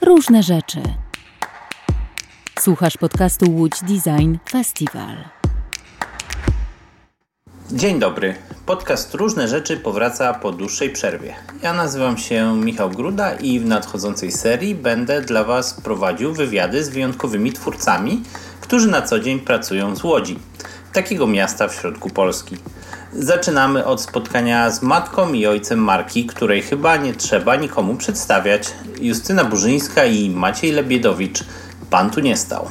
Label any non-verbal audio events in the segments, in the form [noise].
Różne rzeczy. Słuchasz podcastu Łódź Design Festival. Dzień dobry. Podcast Różne Rzeczy powraca po dłuższej przerwie. Ja nazywam się Michał Gruda i w nadchodzącej serii będę dla Was prowadził wywiady z wyjątkowymi twórcami, którzy na co dzień pracują z Łodzi, takiego miasta w środku Polski. Zaczynamy od spotkania z matką i ojcem Marki, której chyba nie trzeba nikomu przedstawiać. Justyna Burzyńska i Maciej Lebiedowicz. Pan tu nie stał.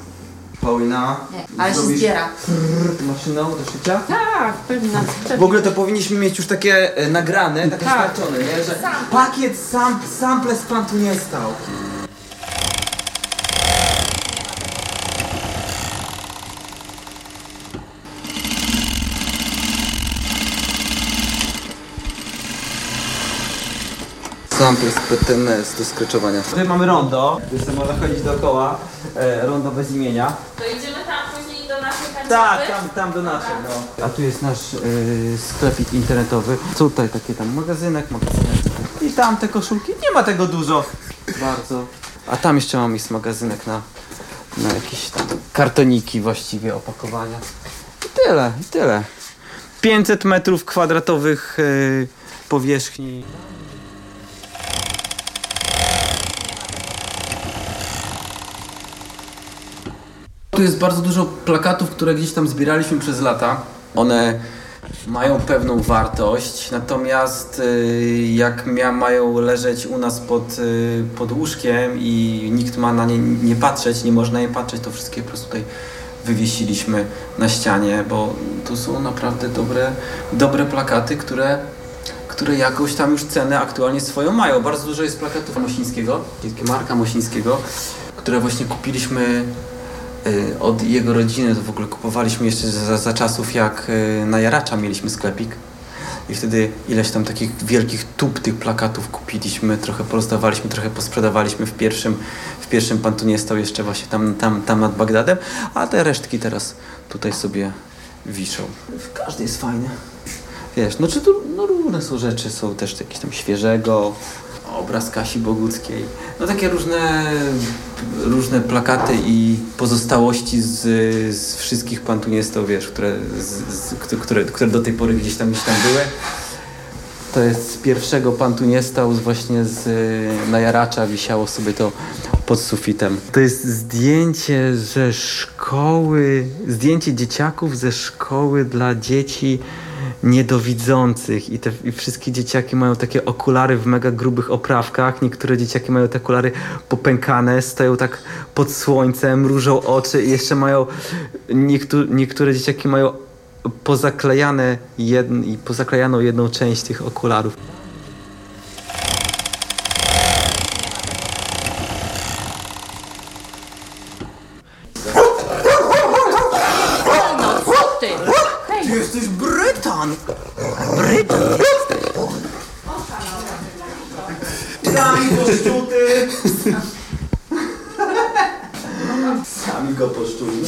Paulina. Ale się zrobisz zbiera. prrr maszyną do szycia? Tak, pewnie. W ogóle to powinniśmy mieć już takie e, nagrane, takie Tak. nie? Że pakiet sam, sample z pan tu nie stał. Sample z PTNS do skreczowania. Tutaj mamy rondo, więc można chodzić dookoła. E, rondo bez imienia. To idziemy tam później do naszej kanciapy? Tak, tam, tam do naszej, no. A tu jest nasz y, sklepik internetowy. Tutaj takie tam magazynek, magazynek. I tam te koszulki. Nie ma tego dużo. Bardzo. A tam jeszcze mam jest magazynek na, na jakieś tam kartoniki właściwie, opakowania. I tyle, i tyle. 500 metrów kwadratowych y, powierzchni. Tu jest bardzo dużo plakatów, które gdzieś tam zbieraliśmy przez lata. One mają pewną wartość, natomiast y, jak mają leżeć u nas pod, y, pod łóżkiem i nikt ma na nie nie patrzeć, nie można je patrzeć, to wszystkie po prostu tutaj wywiesiliśmy na ścianie, bo to są naprawdę dobre, dobre plakaty, które, które jakąś tam już cenę aktualnie swoją mają. Bardzo dużo jest plakatów Mosińskiego, marka Mosińskiego, które właśnie kupiliśmy od jego rodziny, to w ogóle kupowaliśmy jeszcze za, za czasów jak y, na Jaracza mieliśmy sklepik. I wtedy ileś tam takich wielkich tub tych plakatów kupiliśmy, trochę porozdawaliśmy, trochę posprzedawaliśmy w pierwszym, w pierwszym pan tu nie stał jeszcze właśnie tam, tam, tam nad Bagdadem, a te resztki teraz tutaj sobie wiszą. Każdy jest fajny. Wiesz, no czy no, różne są rzeczy, są też jakieś tam świeżego, obraz Kasi Boguckiej. No takie różne, różne plakaty i pozostałości z, z wszystkich pan tu nie stał, wiesz, które, z, z, które, które do tej pory gdzieś tam, gdzieś tam były. To jest z pierwszego Pan tu nie stał, z właśnie z y, Najaracza wisiało sobie to pod sufitem. To jest zdjęcie ze szkoły, zdjęcie dzieciaków ze szkoły dla dzieci niedowidzących i te i wszystkie dzieciaki mają takie okulary w mega grubych oprawkach, niektóre dzieciaki mają te okulary popękane, stoją tak pod słońcem, różą oczy i jeszcze mają niektó niektóre dzieciaki mają pozaklejane jedn, i pozaklejaną jedną część tych okularów. No co ty? Hej, Ty jesteś Brytan! Brytan jesteś! Sami poszczuty! Sami go poszczuli.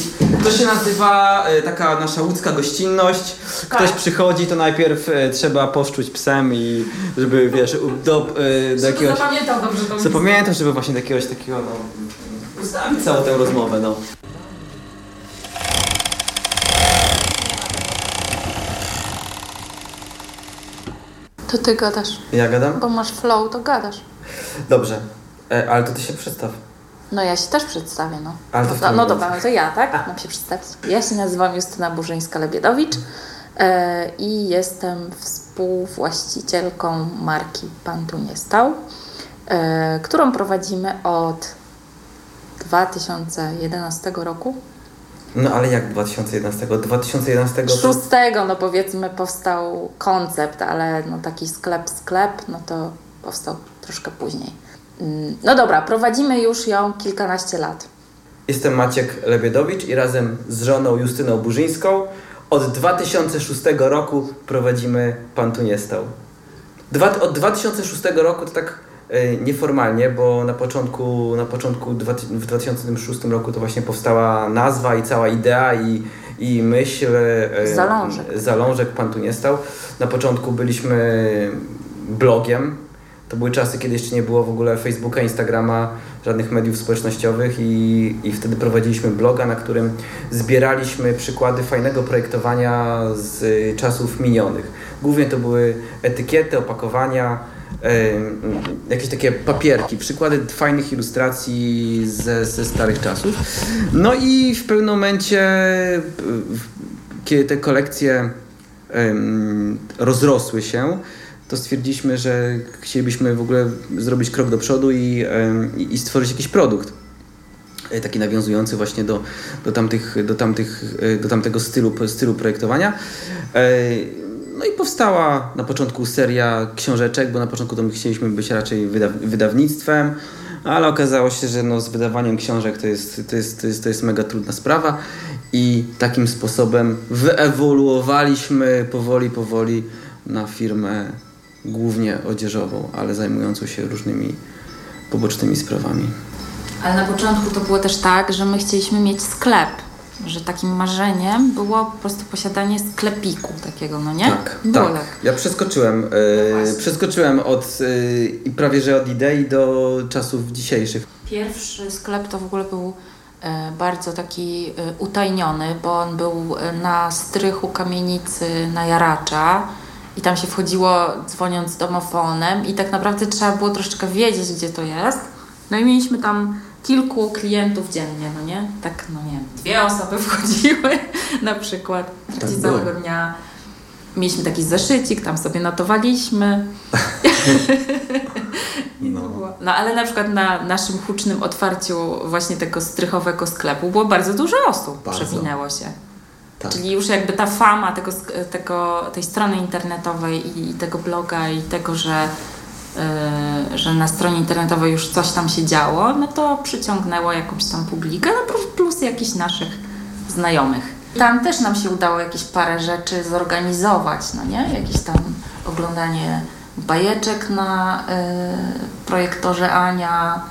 To się nazywa e, taka nasza łódzka gościnność. Ktoś przychodzi, to najpierw e, trzeba poszczuć psem i żeby, wiesz, u- do, e, do jakiegoś... zapamiętał dobrze tą Zapamiętam, żeby właśnie do jakiegoś takiego, no... Ustawić całą tę rozmowę, no. To ty gadasz, Ja gadam? bo masz flow, to gadasz. Dobrze. E, ale to ty się przedstaw. No ja się też przedstawię, no. Ale to no, no dobra, no to ja, tak? Mam się przedstawić. Ja się nazywam Justyna Burzyńska-Lebiedowicz e, i jestem współwłaścicielką marki Pan Tu Nie Stał, e, którą prowadzimy od 2011 roku. No ale jak 2011? 2011 to... Szóstego, no powiedzmy, powstał koncept, ale no taki sklep, sklep, no to powstał troszkę później. Mm, No dobra, prowadzimy już ją kilkanaście lat. Jestem Maciek Lebiedowicz i razem z żoną Justyną Burzyńską od 2006 roku prowadzimy Pan tu nie stał. Dwa, od 2006 roku to tak nieformalnie, bo na początku, na początku w 2006 roku to właśnie powstała nazwa i cała idea i, i myśl. e, Zalążek. Zalążek Pan tu nie stał. Na początku byliśmy blogiem, To były czasy, kiedy jeszcze nie było w ogóle Facebooka, Instagrama, żadnych mediów społecznościowych i, i wtedy prowadziliśmy bloga, na którym zbieraliśmy przykłady fajnego projektowania z czasów minionych. Głównie to były etykiety, opakowania, jakieś takie papierki, przykłady fajnych ilustracji ze, ze starych czasów. No i w pewnym momencie, kiedy te kolekcje rozrosły się, to stwierdziliśmy, że chcielibyśmy w ogóle zrobić krok do przodu i, i stworzyć jakiś produkt e, taki nawiązujący właśnie do, do, tamtych, do, tamtych, e, do tamtego stylu, stylu projektowania. No i powstała na początku seria książeczek, bo na początku to my chcieliśmy być raczej wydaw wydawnictwem, ale okazało się, że no z wydawaniem książek to jest, to, jest, to, jest, to jest mega trudna sprawa i takim sposobem wyewoluowaliśmy powoli, powoli na firmę głównie odzieżową, ale zajmującą się różnymi pobocznymi sprawami. Ale na początku to było też tak, że my chcieliśmy mieć sklep, że takim marzeniem było po prostu posiadanie sklepiku takiego, no nie? Tak, tak. Ja przeskoczyłem, no przeskoczyłem od yy, prawie że od idei do czasów dzisiejszych. Pierwszy sklep to w ogóle był e, bardzo taki utajniony, bo on był na strychu kamienicy na Jaracza i tam się wchodziło dzwoniąc domofonem i tak naprawdę trzeba było troszeczkę wiedzieć, gdzie to jest. No i mieliśmy tam kilku klientów dziennie, no nie? Tak, no nie dwie osoby [laughs] wchodziły na przykład tak całego dnia. Mieliśmy taki zeszycik, tam sobie notowaliśmy. [laughs] No. no ale na przykład na naszym hucznym otwarciu właśnie tego strychowego sklepu było bardzo dużo osób, bardzo. przewinęło się. Tak. Czyli już jakby ta fama tego, tego, tej strony internetowej i tego bloga i tego, że, że na stronie internetowej już coś tam się działo, no to przyciągnęło jakąś tam publikę, no plus jakichś naszych znajomych. Tam też nam się udało jakieś parę rzeczy zorganizować, no nie? Jakieś tam oglądanie bajeczek na y, projektorze Ania,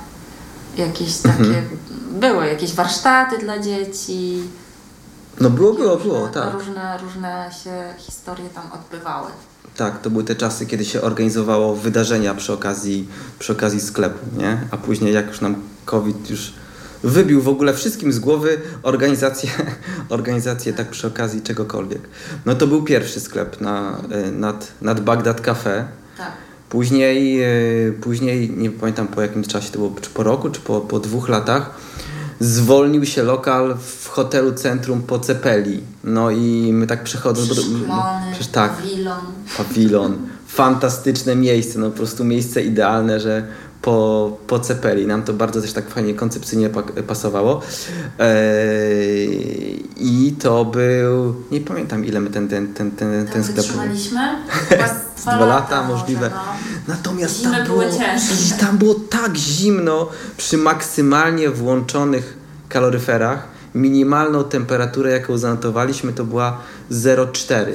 jakieś takie, mhm. były jakieś warsztaty dla dzieci, no było, było, różne, było, tak. Różne, różne się historie tam odbywały. Tak, to były te czasy, kiedy się organizowało wydarzenia przy okazji, przy okazji sklepu, nie? A później jak już nam COVID już wybił w ogóle wszystkim z głowy organizację, [laughs] organizację tak przy okazji czegokolwiek. No to był pierwszy sklep na, e, nad, nad Bagdad Cafe. Tak. Później, e, później, nie pamiętam po jakim czasie, to było czy po roku, czy po, po dwóch latach, zwolnił się lokal w hotelu Centrum po Cepeli. No i my tak przechodząc... Szklony, przecież tak, pawilon. Pawilon. Fantastyczne miejsce, no po prostu miejsce idealne, że po, po Cepeli. Nam to bardzo też tak fajnie koncepcyjnie pasowało. Eee, I to był... Nie pamiętam ile my ten, ten, ten, ten, ten sklep... [laughs] Dwa, Dwa lata możliwe. no. Natomiast tam było, tam było tak zimno przy maksymalnie włączonych kaloryferach. Minimalną temperaturę, jaką zanotowaliśmy, to była 0,4.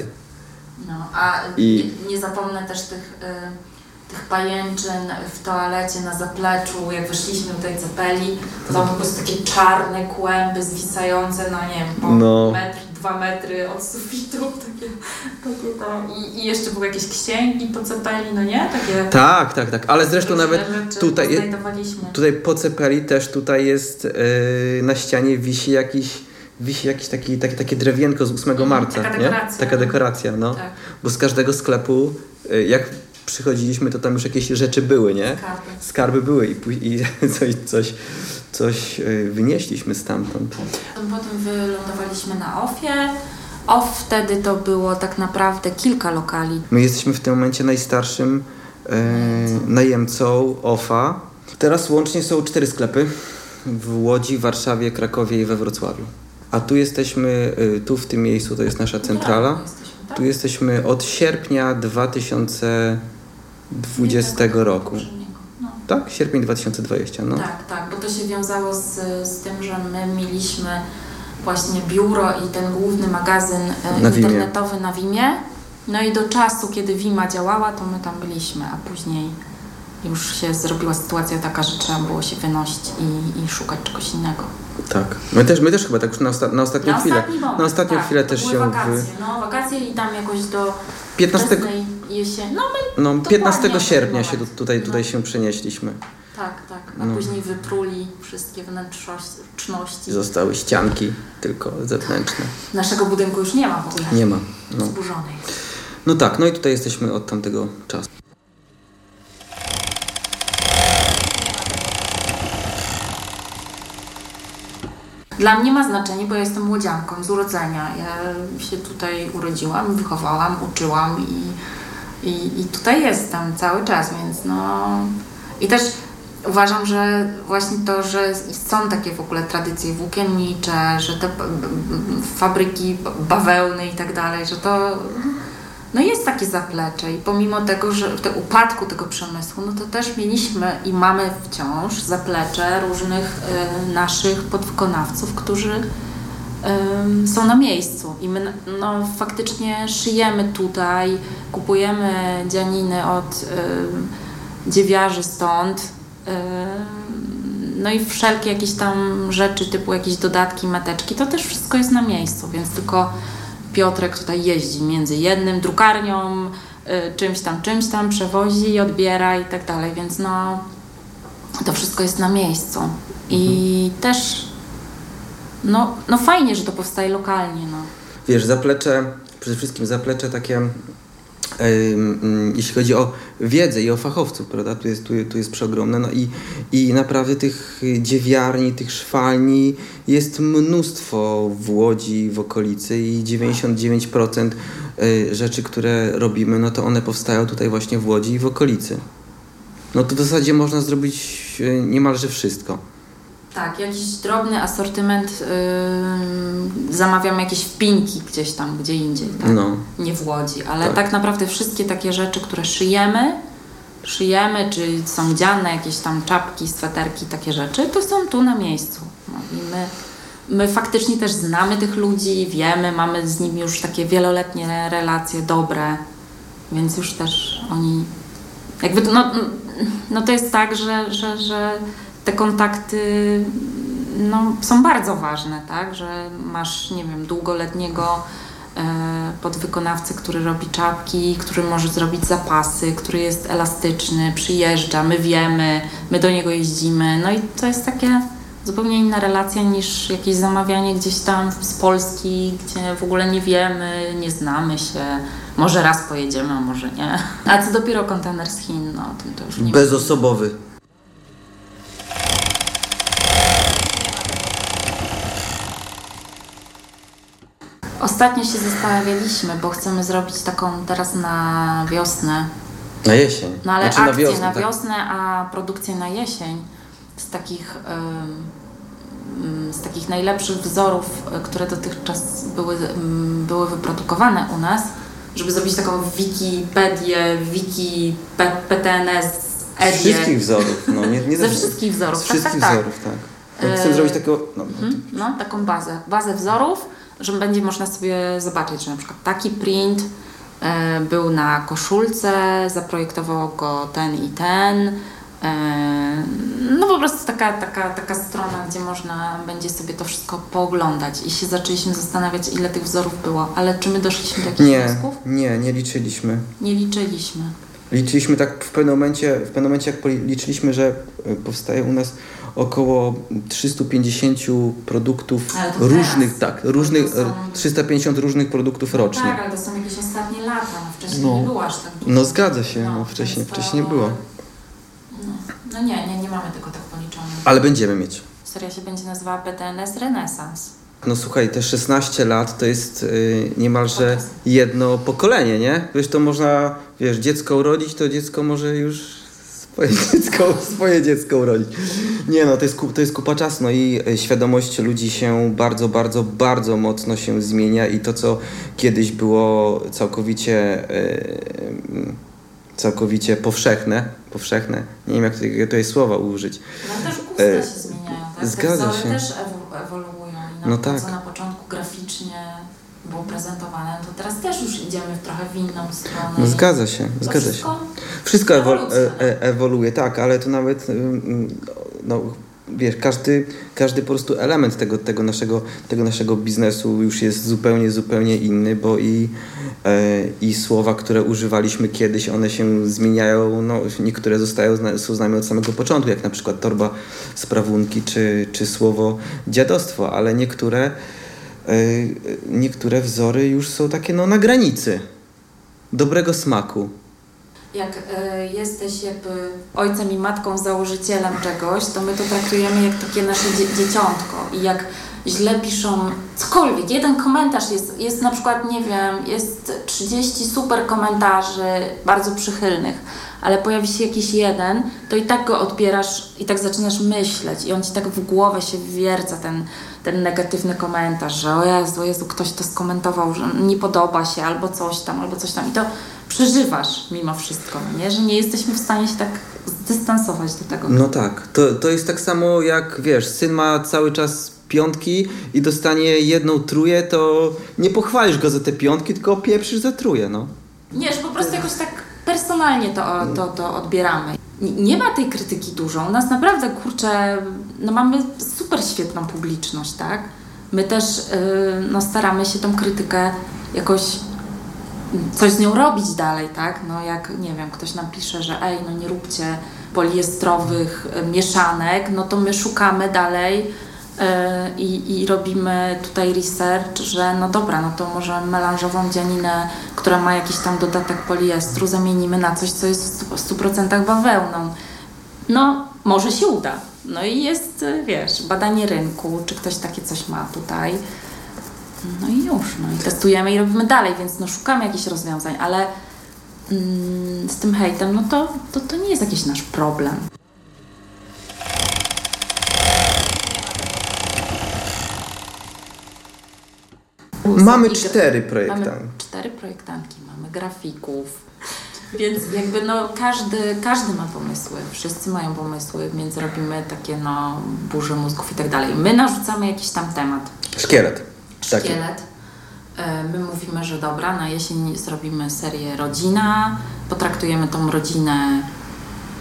No, a I... nie, nie zapomnę też tych... Y tych pajęczyn w toalecie na zapleczu, jak weszliśmy do tej cepeli, to tam po prostu takie czarne kłęby zwisające, no nie wiem, po no. metr, dwa metry od sufitu, [laughs] takie, takie tam. I, I, jeszcze były jakieś księgi po cepeli, no nie? Takie, tak, tak, tak, ale zresztą nawet tutaj, tutaj po cepeli też tutaj jest yy, na ścianie wisi jakiś wisi jakieś taki, taki, takie drewienko z 8 mhm, marca, taka dekoracja, nie? Taka dekoracja, no. Tak. Bo z każdego sklepu, y, jak przychodziliśmy, to tam już jakieś rzeczy były, nie? Skarby. Skarby były i, i [laughs] coś, coś, coś e, wynieśliśmy stamtąd. Potem wylądowaliśmy na OFie. OFF wtedy to było tak naprawdę kilka lokali. My jesteśmy w tym momencie najstarszym e, najemcą OFA. Teraz łącznie są cztery sklepy w Łodzi, Warszawie, Krakowie i we Wrocławiu. A tu jesteśmy, e, tu w tym miejscu to jest nasza centrala. Tak? Tu jesteśmy od sierpnia 2000 20 roku. No. Tak? Sierpień 2020, no. Tak, tak, bo to się wiązało z, z tym, że my mieliśmy właśnie biuro i ten główny magazyn e, na internetowy Wimie. na Wimie. No i do czasu, kiedy Wima działała, to my tam byliśmy, a później już się zrobiła sytuacja taka, że trzeba było się wynosić i, i szukać czegoś innego. Tak. My też, my też chyba tak już na, osta na ostatnią na chwilę. Moment, na ostatnią tak, chwilę też się. Wakacje, w... no wakacje i tam jakoś do 15 jeziora Się, no my No, dokładnie 15 w tym sierpnia się tutaj, tutaj No. się przenieśliśmy. Tak, tak. A No. później wypruli wszystkie wnętrzności. Zostały ścianki tylko zewnętrzne. Naszego budynku już nie ma w ogóle. Nie ma. No. Zburzony jest. no tak, no i tutaj jesteśmy od tamtego czasu. Dla mnie ma znaczenie, bo ja jestem młodzianką z urodzenia. Ja się tutaj urodziłam, wychowałam, uczyłam i, i, i tutaj jestem cały czas, więc no... I też uważam, że właśnie to, że są takie w ogóle tradycje włókiennicze, że te fabryki bawełny i tak dalej, że to no jest takie zaplecze i pomimo tego, że w te upadku tego przemysłu, no to też mieliśmy i mamy wciąż zaplecze różnych e, naszych podwykonawców, którzy są na miejscu i my no, faktycznie szyjemy tutaj, kupujemy dzianiny od dziewiarzy stąd, no i wszelkie jakieś tam rzeczy typu jakieś dodatki, mateczki, to też wszystko jest na miejscu, więc tylko Piotrek tutaj jeździ między jednym drukarnią, y, czymś tam, czymś tam, przewozi, odbiera i tak dalej, więc no to wszystko jest na miejscu. I też no, no fajnie, że to powstaje lokalnie, no. Wiesz, zaplecze, przede wszystkim zaplecze takie, ym, jeśli chodzi o wiedzę i o fachowców, prawda, tu jest, tu, tu jest przeogromne, no i, i naprawdę tych dziewiarni, tych szwalni jest mnóstwo w Łodzi, w okolicy i 99% y, rzeczy, które robimy, no to one powstają tutaj właśnie w Łodzi i w okolicy. No to w zasadzie można zrobić y, niemalże wszystko. Tak, jakiś drobny asortyment, yy, zamawiam jakieś wpinki gdzieś tam, gdzie indziej, tak? No. nie w Łodzi, ale Tak. tak. naprawdę wszystkie takie rzeczy, które szyjemy, szyjemy, czy są dziane, jakieś tam czapki, sweterki, takie rzeczy, to są tu na miejscu. No i my, my faktycznie też znamy tych ludzi, wiemy, mamy z nimi już takie wieloletnie relacje dobre, więc już też oni jakby to, no, no to jest tak, że, że, że te kontakty no, są bardzo ważne, tak? Że masz, nie wiem, długoletniego e, podwykonawcę, który robi czapki, który może zrobić zapasy, który jest elastyczny, przyjeżdża, my wiemy, my do niego jeździmy. No i to jest takie zupełnie inna relacja niż jakieś zamawianie gdzieś tam z Polski, gdzie w ogóle nie wiemy, nie znamy się. Może raz pojedziemy, a może nie. A co dopiero kontener z Chin, no o tym to już nie Bezosobowy. Ostatnio się zastanawialiśmy, bo chcemy zrobić taką teraz na wiosnę. Na jesień. No ale Znaczy akcję wiosnę, na tak. wiosnę, a produkcję na jesień. Z takich, ym, ym, z takich najlepszych wzorów, y, które dotychczas były, ym, były wyprodukowane u nas, żeby zrobić taką Wikipedię, Wiki, PTNS, Z wszystkich wzorów, no nie, nie [laughs] Ze wszystkich wzorów, Z tak, wszystkich tak, tak. wzorów, tak. No, chcę E, zrobić takiego. No, Mhm, No, taką bazę, bazę wzorów, że będzie można sobie zobaczyć, że na przykład taki print e, był na koszulce, zaprojektował go ten i ten. E, no po prostu taka, taka, taka strona, gdzie można będzie sobie to wszystko pooglądać i się zaczęliśmy zastanawiać, ile tych wzorów było, ale czy my doszliśmy do jakichś nie, wniosków? nie, nie liczyliśmy. Nie liczyliśmy. Liczyliśmy tak w pewnym momencie, w pewnym momencie jak policzyliśmy, że e, powstaje u nas około 350 produktów różnych, tak, różnych, są- e, 350 różnych produktów rocznie. Tak, ale to są jakieś ostatnie lata. No, wcześniej No. nie było aż tak dużo. No zgadza się, no, wcześniej, więc to- wcześniej nie było. No, no nie, nie, nie mamy tego tak policzone. Ale będziemy mieć. Seria się będzie nazywała PTNS Renesans. No słuchaj, te 16 lat to jest y, niemalże jedno pokolenie, nie? Wiesz, to można, wiesz, dziecko urodzić, to dziecko może już swoje [laughs] dziecko, swoje dziecko urodzić. Nie no, to jest, to jest kupa czasu, no i y, świadomość ludzi się bardzo, bardzo, bardzo mocno się zmienia i to, co kiedyś było całkowicie y, całkowicie powszechne, powszechne, nie wiem jak to jest słowa użyć, No też gusta E, się zmieniają, tak? zgadza Te się. też ewo- ewoluują. I No to, tak. co na początku graficznie było prezentowane, to teraz też już idziemy w trochę w inną stronę. no zgadza się, zgadza się. Wszystko ewol- e- e- ewoluuje, tak, ale to nawet, no, wiesz, każdy, każdy po prostu element tego, tego, naszego, tego naszego biznesu już jest zupełnie, zupełnie inny, bo i i słowa, które używaliśmy kiedyś, one się zmieniają, no, niektóre zostają, są z nami od samego początku, jak na przykład torba sprawunki czy, czy słowo dziadostwo, ale niektóre, niektóre wzory już są takie no, na granicy dobrego smaku jak y, jesteś jakby ojcem i matką, założycielem czegoś, to my to traktujemy jak takie nasze dzie dzieciątko. I jak źle piszą cokolwiek, jeden komentarz jest, jest na przykład, nie wiem, jest 30 super komentarzy, bardzo przychylnych, ale pojawi się jakiś jeden, to i tak go odbierasz i tak zaczynasz myśleć i on ci tak w głowę się wierca ten, ten negatywny komentarz, że o Jezu, o Jezu, ktoś to skomentował, że nie podoba się albo coś tam, albo coś tam. I to przeżywasz mimo wszystko, no nie? że nie jesteśmy w stanie się tak zdystansować do tego. No tak, to, to jest tak samo jak, wiesz, syn ma cały czas piątki i dostanie jedną truję, to nie pochwalisz go za te piątki, tylko opieprzysz za truję, no. Nie, że po prostu jakoś tak personalnie to, to, to odbieramy. Nie ma tej krytyki dużo. U nas naprawdę, kurczę, no mamy super świetną publiczność, tak? My też yy, no, staramy się tą krytykę jakoś coś z nią robić dalej, tak? No jak, nie wiem, ktoś nam pisze, że ej, no nie róbcie poliestrowych y, mieszanek, no to my szukamy dalej yy, i, robimy tutaj research, że no dobra, no to może melanżową dzianinę, która ma jakiś tam dodatek poliestru, zamienimy na coś, co jest w 100% bawełną. No, może się uda. No i jest, y, wiesz, badanie rynku, czy ktoś takie coś ma tutaj. No i już, no i testujemy i robimy dalej, więc no szukamy jakichś rozwiązań, ale mm, z tym hejtem, no to, to, to nie jest jakiś nasz problem. Mamy cztery projektanty. Mamy cztery projektantki, mamy grafików, [laughs] więc jakby no każdy, każdy ma pomysły, wszyscy mają pomysły, więc robimy takie no burze mózgów i tak dalej. My narzucamy jakiś tam temat. Szkielet szkielet. E, my mówimy, że dobra, na jesień zrobimy serię Rodzina, potraktujemy tą rodzinę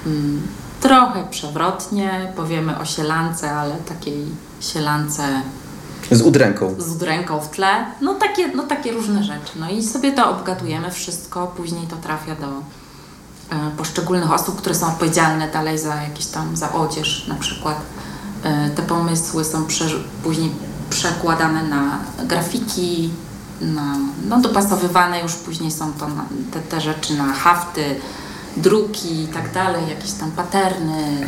mm, trochę przewrotnie, powiemy o sielance, ale takiej sielance z udręką. Z udręką w tle. No takie, no takie różne rzeczy. No i sobie to obgadujemy wszystko, później to trafia do e, poszczególnych osób, które są odpowiedzialne dalej za jakieś tam, za odzież na przykład. E, te pomysły są później przekładane na grafiki, na, no dopasowywane już później są to na, te, te rzeczy na hafty, druki i tak dalej, jakieś tam paterny,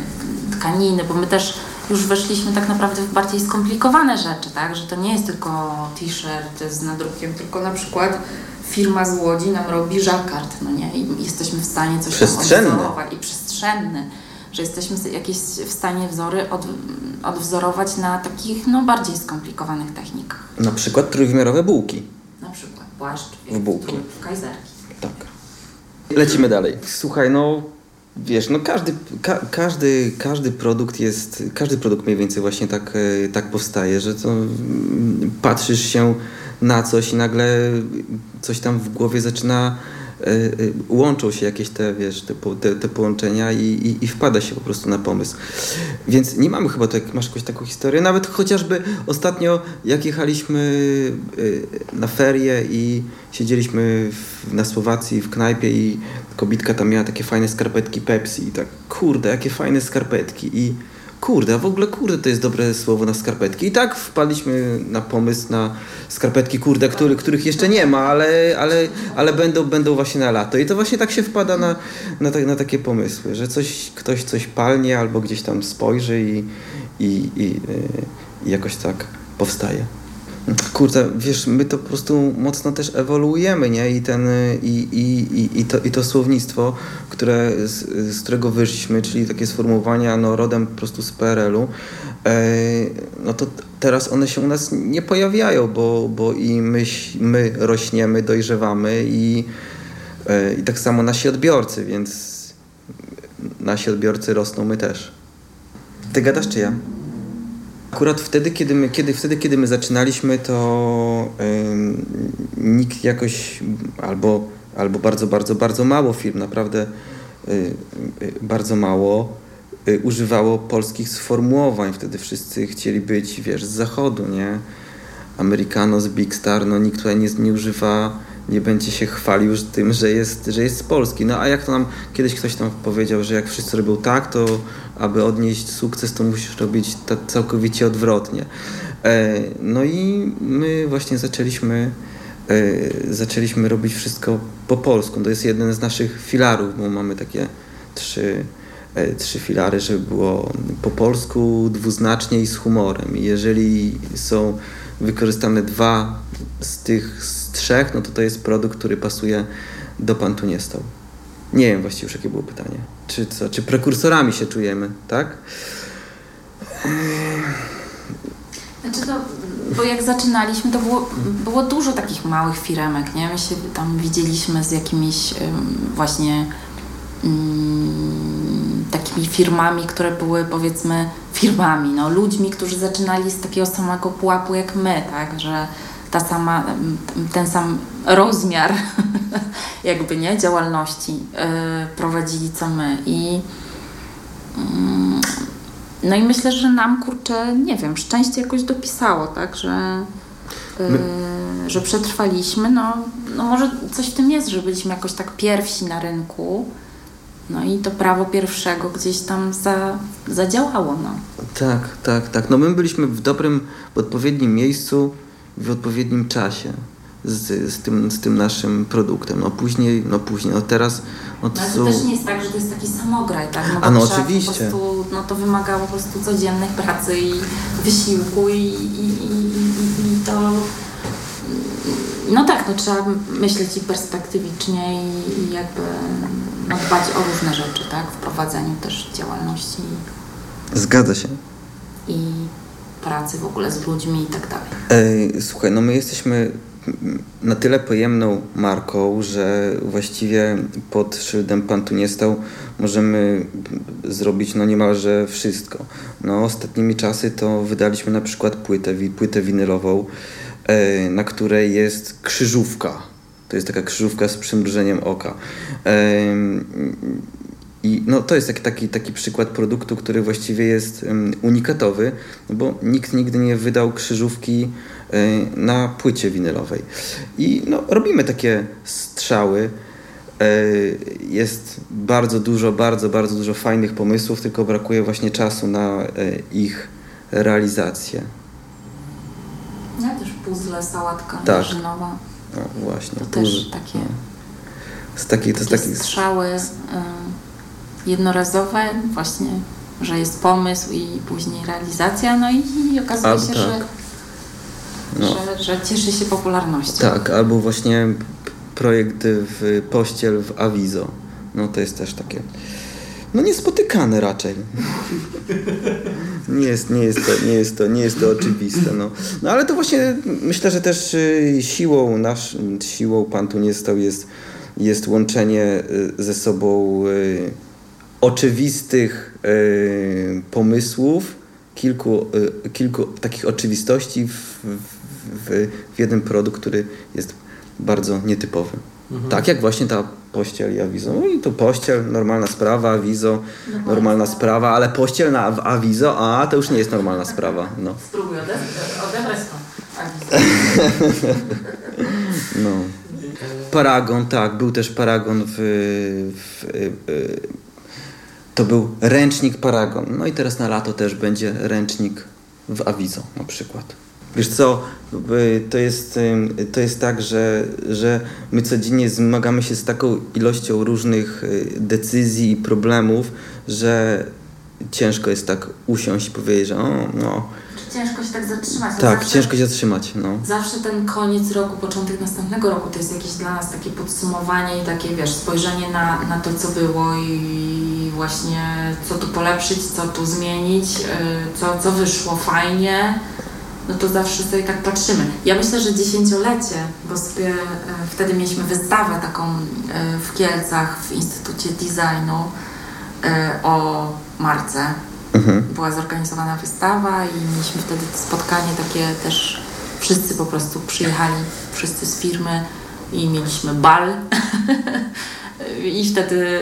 tkaniny, bo my też już weszliśmy tak naprawdę w bardziej skomplikowane rzeczy, tak, że to nie jest tylko t-shirt z nadrukiem, tylko na przykład firma z Łodzi nam robi żakard, no nie, i jesteśmy w stanie coś tam odwzorować. I przestrzenny że jesteśmy jakieś w stanie wzory od, odwzorować na takich no, bardziej skomplikowanych technikach. Na przykład trójwymiarowe bułki. Na przykład płaszcz w bułki. W kajzerki. Tak. Lecimy dalej. Słuchaj, no wiesz, no każdy, ka każdy, każdy produkt jest, każdy produkt mniej więcej właśnie tak, e, tak powstaje, że to mm, patrzysz się na coś i nagle coś tam w głowie zaczyna łączą się jakieś te, wiesz, te, te, te połączenia i, i, i, wpada się po prostu na pomysł. Więc nie mamy chyba, tak, masz jakąś taką historię, nawet chociażby ostatnio jak jechaliśmy e, na ferie i siedzieliśmy w, na Słowacji w knajpie i kobitka tam miała takie fajne skarpetki Pepsi i tak, kurde, jakie fajne skarpetki i kurde, a w ogóle kurde to jest dobre słowo na skarpetki. I tak wpadliśmy na pomysł na skarpetki kurde, który, których jeszcze nie ma, ale, ale, ale będą, będą właśnie na lato. I to właśnie tak się wpada na, na, ta, na takie pomysły, że coś, ktoś coś palnie albo gdzieś tam spojrzy i, i, i, i jakoś tak powstaje. Kurde, wiesz, my to po prostu mocno też ewoluujemy, nie? I, ten, i, i, i, to, i to słownictwo, które, z, z którego wyszliśmy, czyli takie sformułowania no, rodem po prostu z PRL-u, e, no to teraz one się u nas nie pojawiają, bo, bo i my, my rośniemy, dojrzewamy i, e, i tak samo nasi odbiorcy, więc nasi odbiorcy rosną, my też. Ty gadasz czy ja? Akurat wtedy, kiedy my, kiedy, wtedy, kiedy my zaczynaliśmy, to nikt jakoś albo, albo bardzo, bardzo, bardzo mało firm, naprawdę y, y, bardzo mało y, używało polskich sformułowań. Wtedy wszyscy chcieli być, wiesz, z zachodu, nie? Americano z Big Star, no nikt tutaj nie, nie używa nie będzie się chwalił tym, że jest, że jest z Polski. No a jak to nam kiedyś ktoś tam powiedział, że jak wszyscy robią tak, to aby odnieść sukces, to musisz robić całkowicie odwrotnie. E, no i my właśnie zaczęliśmy e, zaczęliśmy robić wszystko po polsku. To jest jeden z naszych filarów, bo mamy takie trzy, e, trzy filary, żeby było po polsku, dwuznacznie i z humorem. I jeżeli są wykorzystane dwa z tych z trzech, no to to jest produkt, który pasuje do Pan tu nie wiem właściwie już jakie było pytanie. Czy co? Czy prekursorami się czujemy, tak? Znaczy to, bo jak zaczynaliśmy, to było, było dużo takich małych firemek, nie? My się tam widzieliśmy z jakimiś właśnie um, takimi firmami, które były powiedzmy firmami, no ludźmi, którzy zaczynali z takiego samego pułapu jak my, tak? Że ta sama, ten sam rozmiar [laughs] jakby, nie? Działalności yy, prowadzili co my i yy, no i myślę, że nam, kurczę, nie wiem, szczęście jakoś dopisało, tak, że, yy, że przetrwaliśmy. No, no może coś w tym jest, że byliśmy jakoś tak pierwsi na rynku. No i to prawo pierwszego gdzieś tam za, zadziałało. No. Tak, tak, tak. No my byliśmy w dobrym, w odpowiednim miejscu, w odpowiednim czasie z, z, tym, z tym naszym produktem. No później, no później, no teraz... No to, są... też nie jest tak, że to jest taki samograj, tak? No A no oczywiście. Po prostu, no to wymagało po prostu codziennej pracy i wysiłku i, i, i, i to... No tak, no trzeba myśleć i perspektywicznie i, jakby no, dbać o różne rzeczy, tak? W prowadzeniu też działalności. Zgadza się. I pracy w ogóle z ludźmi i tak dalej. Ej, słuchaj, no my jesteśmy na tyle pojemną marką, że właściwie pod szyldem Pan tu nie stał możemy zrobić no niemalże wszystko. No ostatnimi czasy to wydaliśmy na przykład płytę, płytę winylową, e, na której jest krzyżówka. To jest taka krzyżówka z przymrużeniem oka. I no, to jest taki, taki, taki przykład produktu, który właściwie jest unikatowy, bo nikt nigdy nie wydał krzyżówki y, na płycie winylowej. I no, robimy takie strzały. Y, jest bardzo dużo, bardzo, bardzo dużo fajnych pomysłów, tylko brakuje właśnie czasu na y, ich realizację. Ja też puzzle, sałatka tak. No właśnie. To też takie, no. z taki, to z strzały jednorazowe, właśnie, że jest pomysł i później realizacja, no i, i okazuje albo się, tak. że, no. że, że cieszy się popularnością. Tak, albo właśnie projekt w pościel w Avizo. No to jest też takie no niespotykane raczej. Nie jest, nie jest, to, nie jest, to, nie jest to oczywiste. No. no ale to właśnie myślę, że też y, siłą nasz, siłą Pan tu nie stał jest, jest łączenie y, ze sobą y, oczywistych pomysłów, kilku, kilku takich oczywistości w, w, w, jeden produkt, który jest bardzo nietypowy. Mhm. Tak jak właśnie ta pościel i awizo. No i to pościel, normalna sprawa, awizo, no normalna sprawa, ale pościel na awizo, a to już nie jest normalna sprawa. No. Spróbuj odebrać to. [laughs] no. Paragon, tak, był też paragon w, w, w to był ręcznik Paragon. No i teraz na lato też będzie ręcznik w Avizo na przykład. Wiesz co, to jest, to jest tak, że, że my codziennie zmagamy się z taką ilością różnych y, decyzji i problemów, że ciężko jest tak usiąść i powiedzieć, że o, no, ciężko się tak zatrzymać. Tak, zawsze, ciężko się zatrzymać. No. Zawsze ten koniec roku, początek następnego roku to jest jakieś dla nas takie podsumowanie i takie, wiesz, spojrzenie na, na to, co było i właśnie co tu polepszyć, co tu zmienić, y, co, co wyszło fajnie. No to zawsze sobie tak patrzymy. Ja myślę, że dziesięciolecie, bo sobie y, wtedy mieliśmy wystawę taką y, w Kielcach w Instytucie Designu o marce Mhm. Była zorganizowana wystawa i mieliśmy wtedy spotkanie takie też, wszyscy po prostu przyjechali, wszyscy z firmy i mieliśmy bal. [laughs] I wtedy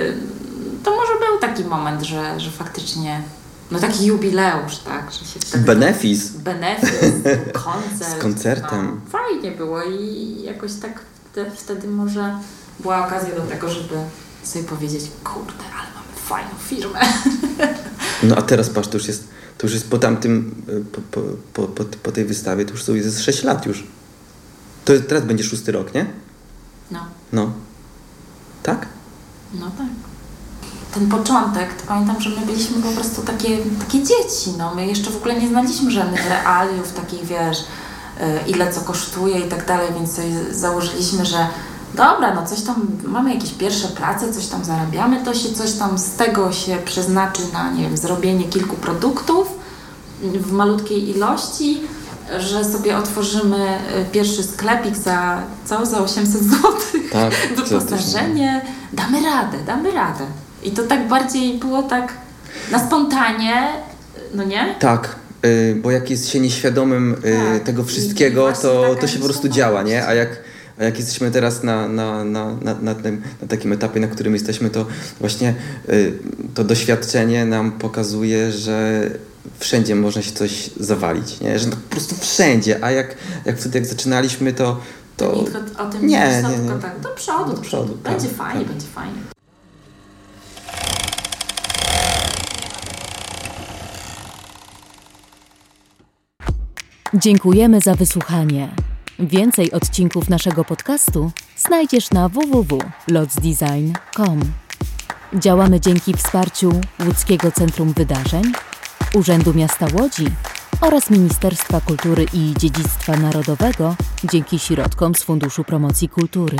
to może był taki moment, że, że faktycznie no taki jubileusz, tak, że się wtedy... Benefis. Benefis, [laughs] koncert. Z koncertem. No, fajnie było i jakoś tak wtedy może była okazja do tego, żeby sobie powiedzieć, kurde, ale mamy fajną firmę. [laughs] No a teraz patrz, to już jest, to już jest po tamtym, po, po, po, po, tej wystawie, to już jest 6 lat już. To jest, teraz będzie szósty rok, nie? No, No. Tak? no tak. Ten początek, to pamiętam, że my byliśmy po prostu takie, takie dzieci, no. My jeszcze w ogóle nie znaliśmy żadnych realiów, takich, wiesz, y, ile co kosztuje i tak dalej, więc sobie założyliśmy, że dobra, no coś tam, mamy jakieś pierwsze prace, coś tam zarabiamy, to się coś tam z tego się przeznaczy na, nie wiem, zrobienie kilku produktów w malutkiej ilości, że sobie otworzymy y, pierwszy sklepik za, co, za 800 zł, Tak, [laughs] wyposażenie, damy radę, damy radę. I to tak bardziej było tak na spontanie, no nie? Tak, y, bo jak jest się nieświadomym y, Tak, tego wszystkiego, to, to się po prostu działa, nie? A jak, a jak jesteśmy teraz na, na, na, na, na, tym, na takim etapie, na którym jesteśmy, to właśnie y, to doświadczenie nam pokazuje, że wszędzie można się coś zawalić, nie? Że no po prostu wszędzie, a jak, jak wtedy jak zaczynaliśmy, to... To nikt o, tym nie, nie nie, tylko tak do przodu, do, Do przodu. przodu, Będzie tak, fajnie, tak. będzie fajnie. Dziękujemy za wysłuchanie. Więcej odcinków naszego podcastu znajdziesz na www.lotsdesign.com. Działamy dzięki wsparciu Łódzkiego Centrum Wydarzeń, Urzędu Miasta Łodzi oraz Ministerstwa Kultury i Dziedzictwa Narodowego dzięki środkom z Funduszu Promocji Kultury.